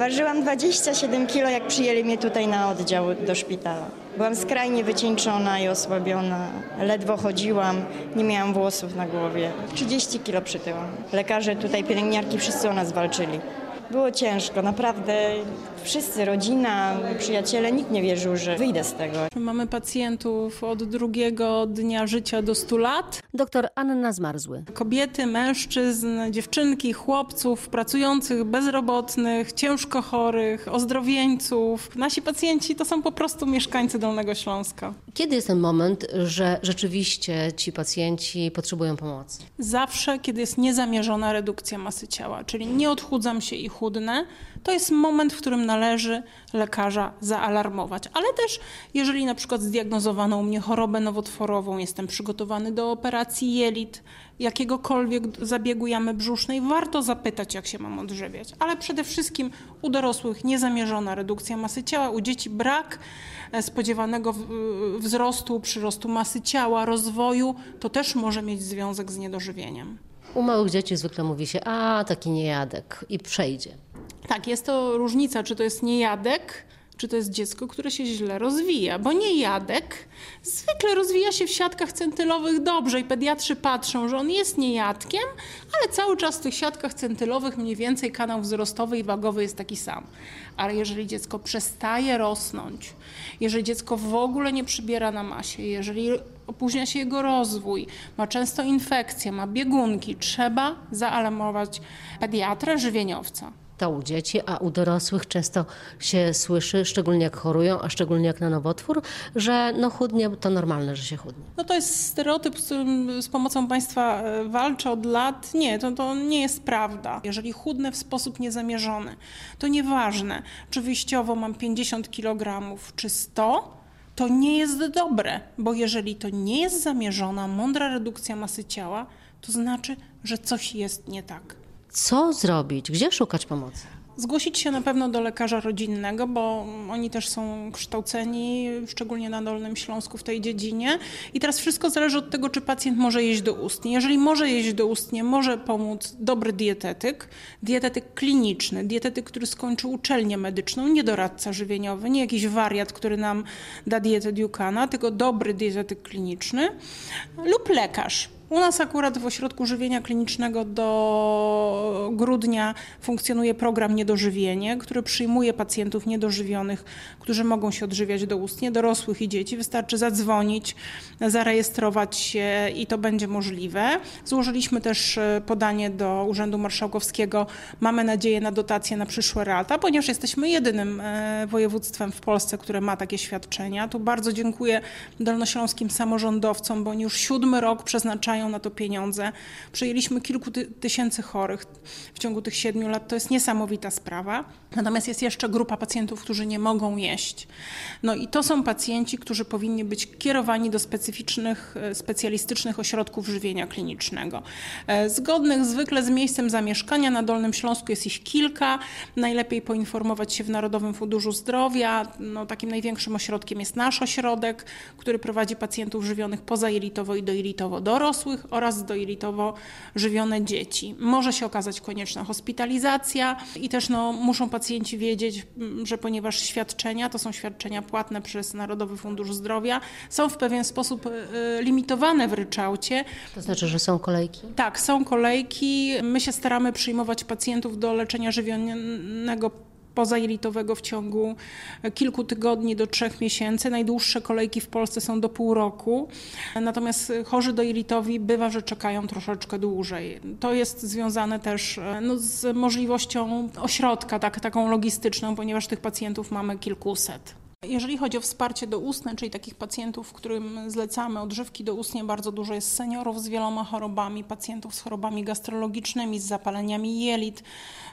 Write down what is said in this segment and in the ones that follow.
Ważyłam 27 kilo, jak przyjęli mnie tutaj na oddział do szpitala. Byłam skrajnie wycieńczona i osłabiona. Ledwo chodziłam, nie miałam włosów na głowie. 30 kilo przytyłam. Lekarze tutaj, pielęgniarki, wszyscy o nas walczyli. Było ciężko, naprawdę. Wszyscy, rodzina, przyjaciele, nikt nie wierzył, że wyjdę z tego. Mamy pacjentów od drugiego dnia życia do 100 lat. Doktor Anna Zmarzły. Kobiety, mężczyzn, dziewczynki, chłopców, pracujących, bezrobotnych, ciężko chorych, ozdrowieńców. Nasi pacjenci to są po prostu mieszkańcy Dolnego Śląska. Kiedy jest ten moment, że rzeczywiście ci pacjenci potrzebują pomocy? Zawsze, kiedy jest niezamierzona redukcja masy ciała, czyli nie odchudzam się i to jest moment, w którym należy lekarza zaalarmować. Ale też, jeżeli na przykład zdiagnozowano u mnie chorobę nowotworową, jestem przygotowany do operacji jelit, jakiegokolwiek zabiegu jamy brzusznej, warto zapytać, jak się mam odżywiać. Ale przede wszystkim u dorosłych niezamierzona redukcja masy ciała, u dzieci brak e, spodziewanego wzrostu, przyrostu masy ciała, rozwoju, to też może mieć związek z niedożywieniem. U małych dzieci zwykle mówi się, a taki niejadek i przejdzie. Tak, jest to różnica, czy to jest niejadek, czy to jest dziecko, które się źle rozwija, bo niejadek zwykle rozwija się w siatkach centylowych dobrze i pediatrzy patrzą, że on jest niejadkiem, ale cały czas w tych siatkach centylowych mniej więcej kanał wzrostowy i wagowy jest taki sam. Ale jeżeli dziecko przestaje rosnąć, jeżeli dziecko w ogóle nie przybiera na masie, jeżeli opóźnia się jego rozwój, ma często infekcje, ma biegunki, trzeba zaalarmować pediatrę, żywieniowca to u dzieci, a u dorosłych często się słyszy, szczególnie jak chorują, a szczególnie jak na nowotwór, że no chudnie to normalne, że się chudnie. No to jest stereotyp, z którym z pomocą państwa e, walczę od lat. Nie, to, to nie jest prawda. Jeżeli chudnę w sposób niezamierzony, to nieważne, czy wyjściowo mam 50 kg, czy 100 to nie jest dobre, bo jeżeli to nie jest zamierzona, mądra redukcja masy ciała, to znaczy, że coś jest nie tak. Co zrobić? Gdzie szukać pomocy? Zgłosić się na pewno do lekarza rodzinnego, bo oni też są kształceni, szczególnie na Dolnym Śląsku w tej dziedzinie. I teraz wszystko zależy od tego, czy pacjent może jeść doustnie. Jeżeli może jeść doustnie, może pomóc dobry dietetyk, dietetyk kliniczny, dietetyk, który skończył uczelnię medyczną, nie doradca żywieniowy, nie jakiś wariat, który nam da dietę Ducana, tylko dobry dietetyk kliniczny lub lekarz u nas akurat w Ośrodku Żywienia Klinicznego do grudnia funkcjonuje program Niedożywienie, który przyjmuje pacjentów niedożywionych, którzy mogą się odżywiać doustnie, dorosłych i dzieci. Wystarczy zadzwonić, zarejestrować się i to będzie możliwe. Złożyliśmy też e, podanie do Urzędu Marszałkowskiego. Mamy nadzieję na dotacje na przyszłe lata, ponieważ jesteśmy jedynym e, województwem w Polsce, które ma takie świadczenia. Tu bardzo dziękuję dolnośląskim samorządowcom, bo oni już siódmy rok przeznaczają mają na to pieniądze. Przyjęliśmy kilku ty tysięcy chorych w ciągu tych siedmiu lat. To jest niesamowita sprawa. Natomiast jest jeszcze grupa pacjentów, którzy nie mogą jeść. No i to są pacjenci, którzy powinni być kierowani do specyficznych, e, specjalistycznych ośrodków żywienia klinicznego. E, zgodnych zwykle z miejscem zamieszkania na Dolnym Śląsku jest ich kilka. Najlepiej poinformować się w Narodowym Funduszu Zdrowia. No, takim największym ośrodkiem jest nasz ośrodek, który prowadzi pacjentów żywionych pozajelitowo i dojelitowo dorosłych dorosłych oraz dojelitowo żywione dzieci. Może się okazać konieczna hospitalizacja i też no, muszą pacjenci wiedzieć, mm, że ponieważ świadczenia to są świadczenia płatne przez Narodowy Fundusz Zdrowia, są w pewien sposób y, limitowane w ryczałcie. To znaczy, że są kolejki? Tak, są kolejki. My się staramy przyjmować pacjentów do leczenia żywionego pozajelitowego w ciągu kilku tygodni do trzech miesięcy. Najdłuższe kolejki w Polsce są do pół roku. Natomiast chorzy dojelitowi bywa, że czekają troszeczkę dłużej. To jest związane też no, z możliwością ośrodka, tak, taką logistyczną, ponieważ tych pacjentów mamy kilkuset. Jeżeli chodzi o wsparcie doustne, czyli takich pacjentów, którym zlecamy odżywki doustnie, bardzo dużo jest seniorów z wieloma chorobami, pacjentów z chorobami gastrologicznymi, z zapaleniami jelit,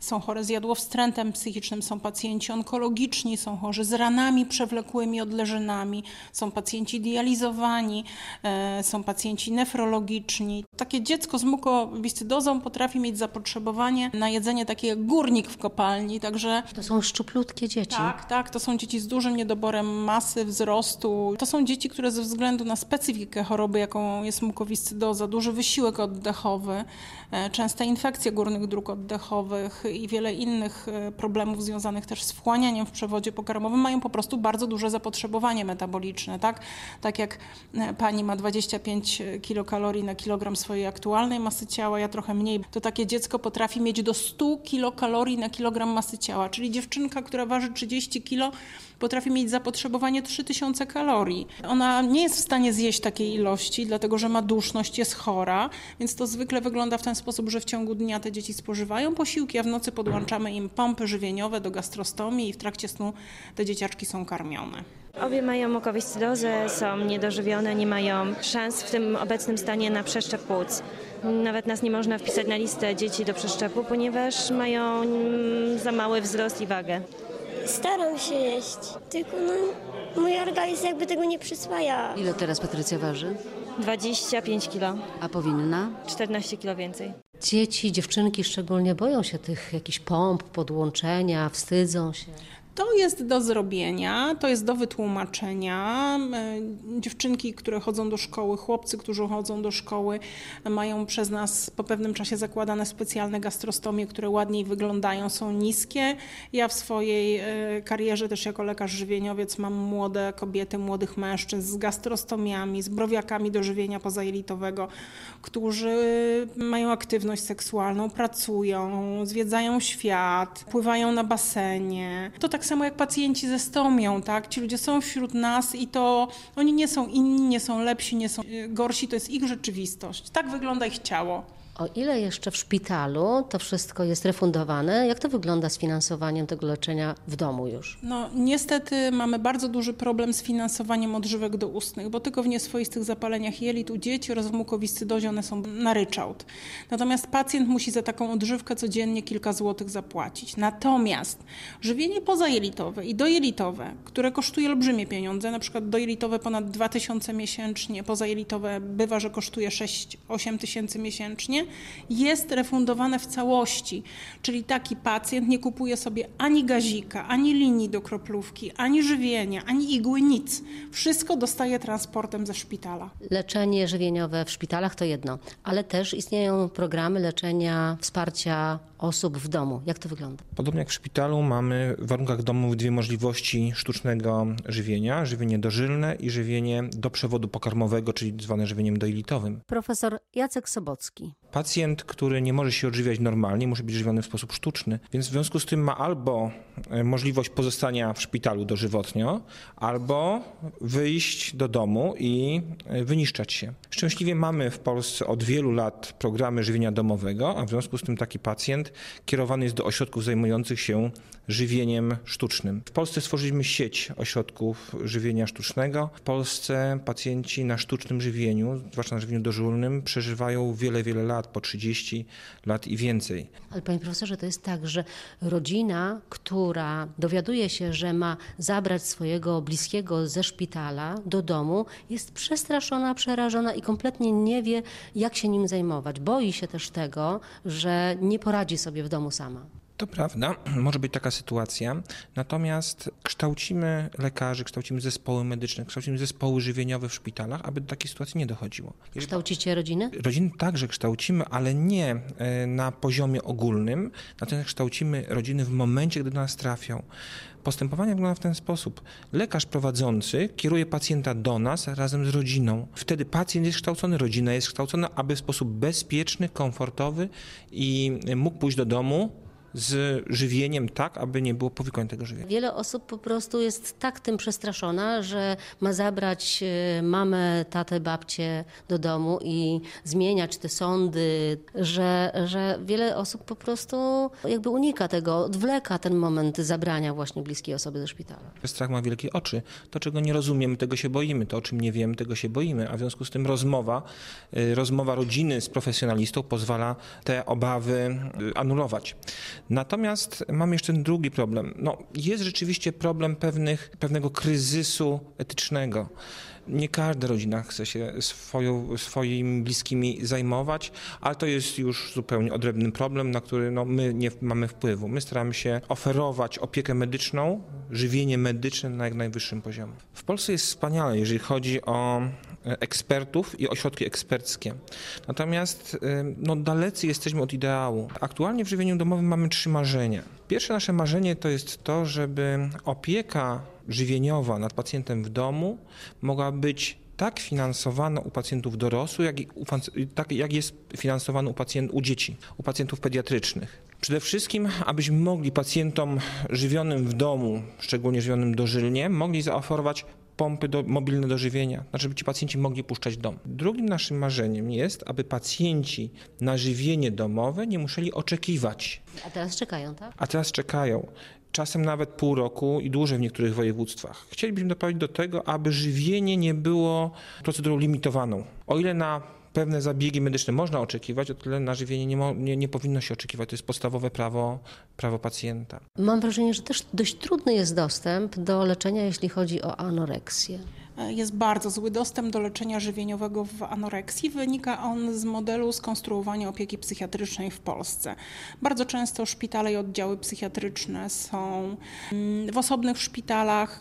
są chore z jadłowstrętem psychicznym, są pacjenci onkologiczni, są chorzy z ranami przewlekłymi, odleżynami, są pacjenci dializowani, e, są pacjenci nefrologiczni. Takie dziecko z mukowiscydozą potrafi mieć zapotrzebowanie na jedzenie takie jak górnik w kopalni, także To są szczuplutkie dzieci. tak, tak, to są dzieci z dużym niedoborem masy, wzrostu. To są dzieci, które ze względu na specyfikę choroby, jaką jest mukowiscydoza, duży wysiłek oddechowy, e, częste infekcje górnych dróg oddechowych i wiele innych e, problemów związanych też z wchłanianiem w przewodzie pokarmowym, mają po prostu bardzo duże zapotrzebowanie metaboliczne, tak? Tak jak e, pani ma 25 kilokalorii na kilogram swojej aktualnej masy ciała, ja trochę mniej, to takie dziecko potrafi mieć do 100 kilokalorii na kilogram masy ciała, czyli dziewczynka, która waży 30 kilo, potrafi mieć zapotrzebowanie 3000 kalorii. Ona nie jest w stanie zjeść takiej ilości, dlatego że ma duszność, jest chora, więc to zwykle wygląda w ten sposób, że w ciągu dnia te dzieci spożywają posiłki, a w nocy podłączamy im pompy żywieniowe do gastrostomii i w trakcie snu te dzieciaczki są karmione. Obie mają mukowiscydozę, są niedożywione, nie mają szans w tym obecnym stanie na przeszczep płuc. Nawet nas nie można wpisać na listę dzieci do przeszczepu, ponieważ mają mm, za mały wzrost i wagę. Staram się jeść, tylko no, mój organizm jakby tego nie przyswaja. Ile teraz Patrycja waży? 25 kg, A powinna? 14 kg więcej. Dzieci, dziewczynki szczególnie boją się tych jakichś pomp, podłączenia, wstydzą się. To jest do zrobienia, to jest do wytłumaczenia. E, Dziewczynki, które chodzą do szkoły, chłopcy, którzy chodzą do szkoły, mają przez nas po pewnym czasie zakładane specjalne gastrostomie, które ładniej wyglądają, są niskie. Ja w swojej e, karierze też jako lekarz żywieniowiec mam młode kobiety, młodych mężczyzn z gastrostomiami, z browiakami do żywienia pozajelitowego, którzy mają aktywność seksualną, pracują, zwiedzają świat, pływają na basenie. To tak samo jak pacjenci ze stomią, tak? Ci ludzie są wśród nas i to oni nie są inni, nie są lepsi, nie są y, gorsi, to jest ich rzeczywistość. Tak wygląda ich ciało. O ile jeszcze w szpitalu to wszystko jest refundowane? Jak to wygląda z finansowaniem tego leczenia w domu już? No, niestety mamy bardzo duży problem z finansowaniem odżywek doustnych, bo tylko w nieswoistych zapaleniach jelit u dzieci oraz w mukowiscydozie one są na ryczałt. Natomiast pacjent musi za taką odżywkę codziennie kilka złotych zapłacić. Natomiast żywienie pozajelitowe i dojelitowe, które kosztuje olbrzymie pieniądze, na przykład dojelitowe ponad 2000 miesięcznie, pozajelitowe bywa, że kosztuje 6-8 tysięcy miesięcznie, jest refundowane w całości. Czyli taki pacjent nie kupuje sobie ani gazika, ani linii do kroplówki, ani żywienia, ani igły, nic. Wszystko dostaje transportem ze szpitala. Leczenie żywieniowe w szpitalach to jedno, ale też istnieją programy leczenia, wsparcia osób w domu. Jak to wygląda? Podobnie jak w szpitalu mamy w warunkach domowych dwie możliwości sztucznego żywienia. Żywienie dożylne i żywienie do przewodu pokarmowego, czyli zwane żywieniem doilitowym. Profesor Jacek Sobocki. Pacjent, który nie może się odżywiać normalnie, musi być żywiony w sposób sztuczny, więc w związku z tym ma albo e, możliwość pozostania w szpitalu dożywotnio, albo wyjść do domu i e, wyniszczać się. Szczęśliwie mamy w Polsce od wielu lat programy żywienia domowego, a w związku z tym taki pacjent kierowany jest do ośrodków zajmujących się żywieniem sztucznym. W Polsce stworzyliśmy sieć ośrodków żywienia sztucznego. W Polsce pacjenci na sztucznym żywieniu, zwłaszcza na żywieniu dożylnym, przeżywają wiele, wiele lat, po 30 lat i więcej. Ale panie profesorze, to jest tak, że rodzina, która dowiaduje się, że ma zabrać swojego bliskiego ze szpitala do domu, jest przestraszona, przerażona i kompletnie nie wie, jak się nim zajmować. Boi się też tego, że nie poradzi sobie w domu sama. To prawda, może być taka sytuacja, natomiast kształcimy lekarzy, kształcimy zespoły medyczne, kształcimy zespoły żywieniowe w szpitalach, aby do takiej sytuacji nie dochodziło. Kształcicie rodziny? Rodziny także kształcimy, ale nie e, na poziomie ogólnym, natomiast kształcimy rodziny w momencie, gdy do nas trafią. Postępowanie wygląda w ten sposób. Lekarz prowadzący kieruje pacjenta do nas razem z rodziną. Wtedy pacjent jest kształcony, rodzina jest kształcona, aby w sposób bezpieczny, komfortowy i mógł pójść do domu z żywieniem tak, aby nie było powikłań tego żywienia. Wiele osób po prostu jest tak tym przestraszona, że ma zabrać e, mamę, tatę, babcię do domu i zmieniać te sądy, że, że wiele osób po prostu jakby unika tego, odwleka ten moment zabrania właśnie bliskiej osoby ze szpitala. Strach ma wielkie oczy. To, czego nie rozumiemy, tego się boimy. To, o czym nie wiemy, tego się boimy. A w związku z tym rozmowa, y, rozmowa rodziny z profesjonalistą pozwala te obawy y, anulować. Natomiast mam jeszcze drugi problem. No, jest rzeczywiście problem pewnych, pewnego kryzysu etycznego. Nie każda rodzina chce się swoją, swoimi bliskimi zajmować, ale to jest już zupełnie odrębny problem, na który no, my nie mamy wpływu. My staramy się oferować opiekę medyczną, żywienie medyczne na jak najwyższym poziomie. W Polsce jest wspaniale, jeżeli chodzi o ekspertów i ośrodki eksperckie. Natomiast e, no, dalecy jesteśmy od ideału. Aktualnie w żywieniu domowym mamy trzy marzenia. Pierwsze nasze marzenie to jest to, żeby opieka żywieniowa nad pacjentem w domu mogła być tak finansowana u pacjentów dorosłych, jak, i u, tak jak jest finansowana u, pacjent, u dzieci, u pacjentów pediatrycznych. Przede wszystkim, abyśmy mogli pacjentom żywionym w domu, szczególnie żywionym dożylnie, mogli zaoferować pompy do, mobilne do żywienia, znaczy żeby ci pacjenci mogli puszczać dom. Drugim naszym marzeniem jest, aby pacjenci na żywienie domowe nie musieli oczekiwać A teraz czekają, tak? a teraz czekają. Czasem nawet pół roku i dłużej w niektórych województwach. Chcielibyśmy doprowadzić do tego, aby żywienie nie było procedurą limitowaną. O ile na pewne zabiegi medyczne można oczekiwać, o tyle na żywienie nie, nie, nie powinno się oczekiwać. To jest podstawowe prawo, prawo pacjenta. Mam wrażenie, że też dość trudny jest dostęp do leczenia, jeśli chodzi o anoreksję. Jest bardzo zły dostęp do leczenia żywieniowego w anoreksji. Wynika on z modelu skonstruowania opieki psychiatrycznej w Polsce. Bardzo często szpitale i oddziały psychiatryczne są mm, w osobnych szpitalach,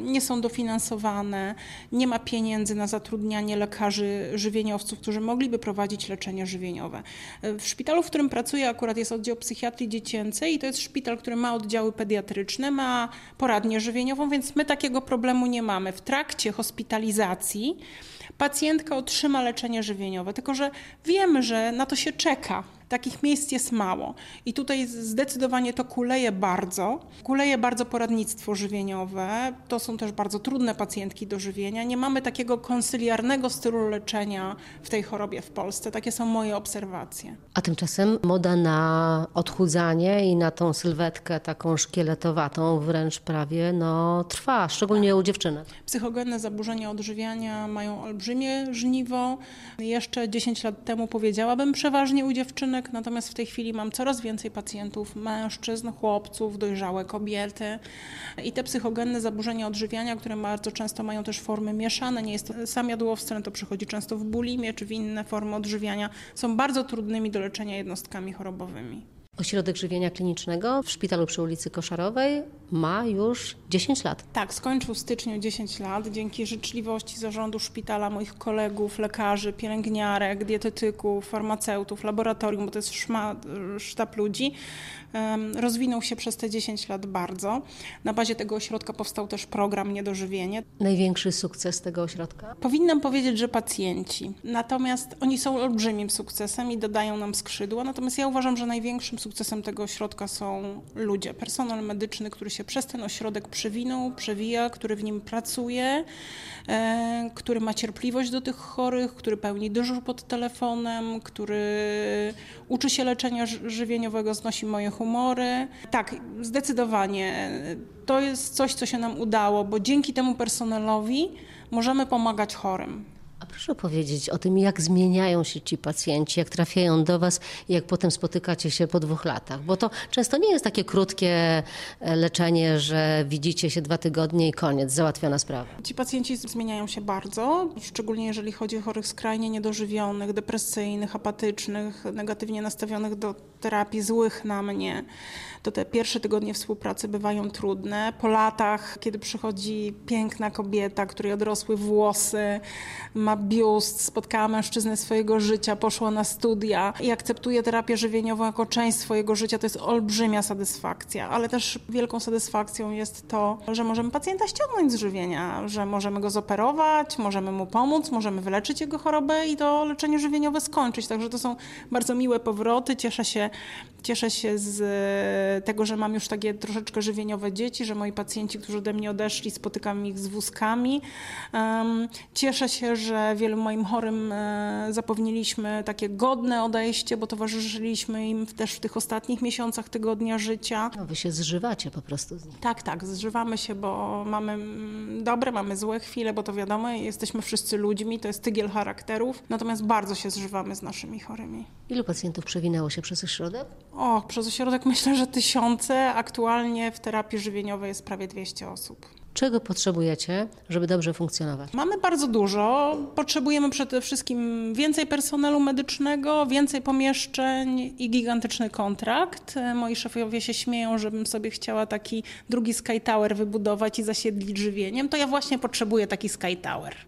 nie są dofinansowane, nie ma pieniędzy na zatrudnianie lekarzy żywieniowców, którzy mogliby prowadzić leczenie żywieniowe. W szpitalu, w którym pracuję, akurat jest oddział psychiatrii dziecięcej i to jest szpital, który ma oddziały pediatryczne, ma poradnię żywieniową, więc my takiego problemu nie mamy. W trakcie hospitalizacji pacjentka otrzyma leczenie żywieniowe, tylko że wiemy, że na to się czeka. Takich miejsc jest mało. I tutaj zdecydowanie to kuleje bardzo. Kuleje bardzo poradnictwo żywieniowe. To są też bardzo trudne pacjentki do żywienia. Nie mamy takiego konsyliarnego stylu leczenia w tej chorobie w Polsce. Takie są moje obserwacje. A tymczasem moda na odchudzanie i na tą sylwetkę taką szkieletowatą wręcz prawie no, trwa, szczególnie u dziewczynek. Psychogenne zaburzenia odżywiania mają olbrzymie żniwo. Jeszcze 10 lat temu powiedziałabym przeważnie u dziewczynek, natomiast w tej chwili mam coraz więcej pacjentów, mężczyzn, chłopców, dojrzałe kobiety. I te psychogenne zaburzenia odżywiania, które bardzo często mają też formy mieszane, nie jest to sam jadłowstręt, to przychodzi często w bulimie czy w inne formy odżywiania, są bardzo trudnymi do leczenia jednostkami chorobowymi. Ośrodek żywienia klinicznego w szpitalu przy ulicy Koszarowej ma już 10 lat. Tak, skończył w styczniu 10 lat. Dzięki życzliwości zarządu szpitala, moich kolegów, lekarzy, pielęgniarek, dietetyków, farmaceutów, laboratorium, bo to jest szma, sztab ludzi, rozwinął się przez te 10 lat bardzo. Na bazie tego ośrodka powstał też program Niedożywienie. Największy sukces tego ośrodka? Powinnam powiedzieć, że pacjenci. Natomiast oni są olbrzymim sukcesem i dodają nam skrzydła. Natomiast ja uważam, że największym sukcesem tego ośrodka są ludzie, personel medyczny, który się przez ten ośrodek przewinął, przewija, który w nim pracuje, e, który ma cierpliwość do tych chorych, który pełni dyżur pod telefonem, który uczy się leczenia ży- żywieniowego, znosi moje humory. Tak, zdecydowanie. To jest coś, co się nam udało, bo dzięki temu personelowi możemy pomagać chorym. A proszę powiedzieć o tym, jak zmieniają się ci pacjenci, jak trafiają do Was i jak potem spotykacie się po dwóch latach. Bo to często nie jest takie krótkie e, leczenie, że widzicie się dwa tygodnie i koniec, załatwiona sprawa. Ci pacjenci zmieniają się bardzo, szczególnie jeżeli chodzi o chorych skrajnie niedożywionych, depresyjnych, apatycznych, negatywnie nastawionych do terapii, złych na mnie. To te pierwsze tygodnie współpracy bywają trudne. Po latach, kiedy przychodzi piękna kobieta, której odrosły włosy, ma biust, spotkała mężczyznę swojego życia, poszła na studia i akceptuje terapię żywieniową jako część swojego życia, to jest olbrzymia satysfakcja, ale też wielką satysfakcją jest to, że możemy pacjenta ściągnąć z żywienia, że możemy go zoperować, możemy mu pomóc, możemy wyleczyć jego chorobę i to leczenie żywieniowe skończyć. Także to są bardzo miłe powroty. Cieszę się, cieszę się z e, tego, że mam już takie troszeczkę żywieniowe dzieci, że moi pacjenci, którzy ode mnie odeszli, spotykam ich z wózkami. Cieszę się, że wielu moim chorym e, zapewniliśmy takie godne odejście, bo towarzyszyliśmy im też w tych ostatnich miesiącach tygodnia życia. No, wy się zżywacie po prostu. Tak, tak, zżywamy się, bo mamy mm, dobre, mamy złe chwile, bo to wiadomo, jesteśmy wszyscy ludźmi, to jest tygiel charakterów, natomiast bardzo się zżywamy z naszymi chorymi. Ilu pacjentów przewinęło się przez ośrodek? O, przez ośrodek myślę, że tysiące. Aktualnie w terapii żywieniowej jest prawie 200 osób. Czego potrzebujecie, żeby dobrze funkcjonować? Mamy bardzo dużo. Potrzebujemy przede wszystkim więcej personelu medycznego, więcej pomieszczeń i gigantyczny kontrakt. Moi szefowie się śmieją, żebym sobie chciała taki drugi Sky Tower wybudować i zasiedlić żywieniem. To ja właśnie potrzebuję taki Sky Tower.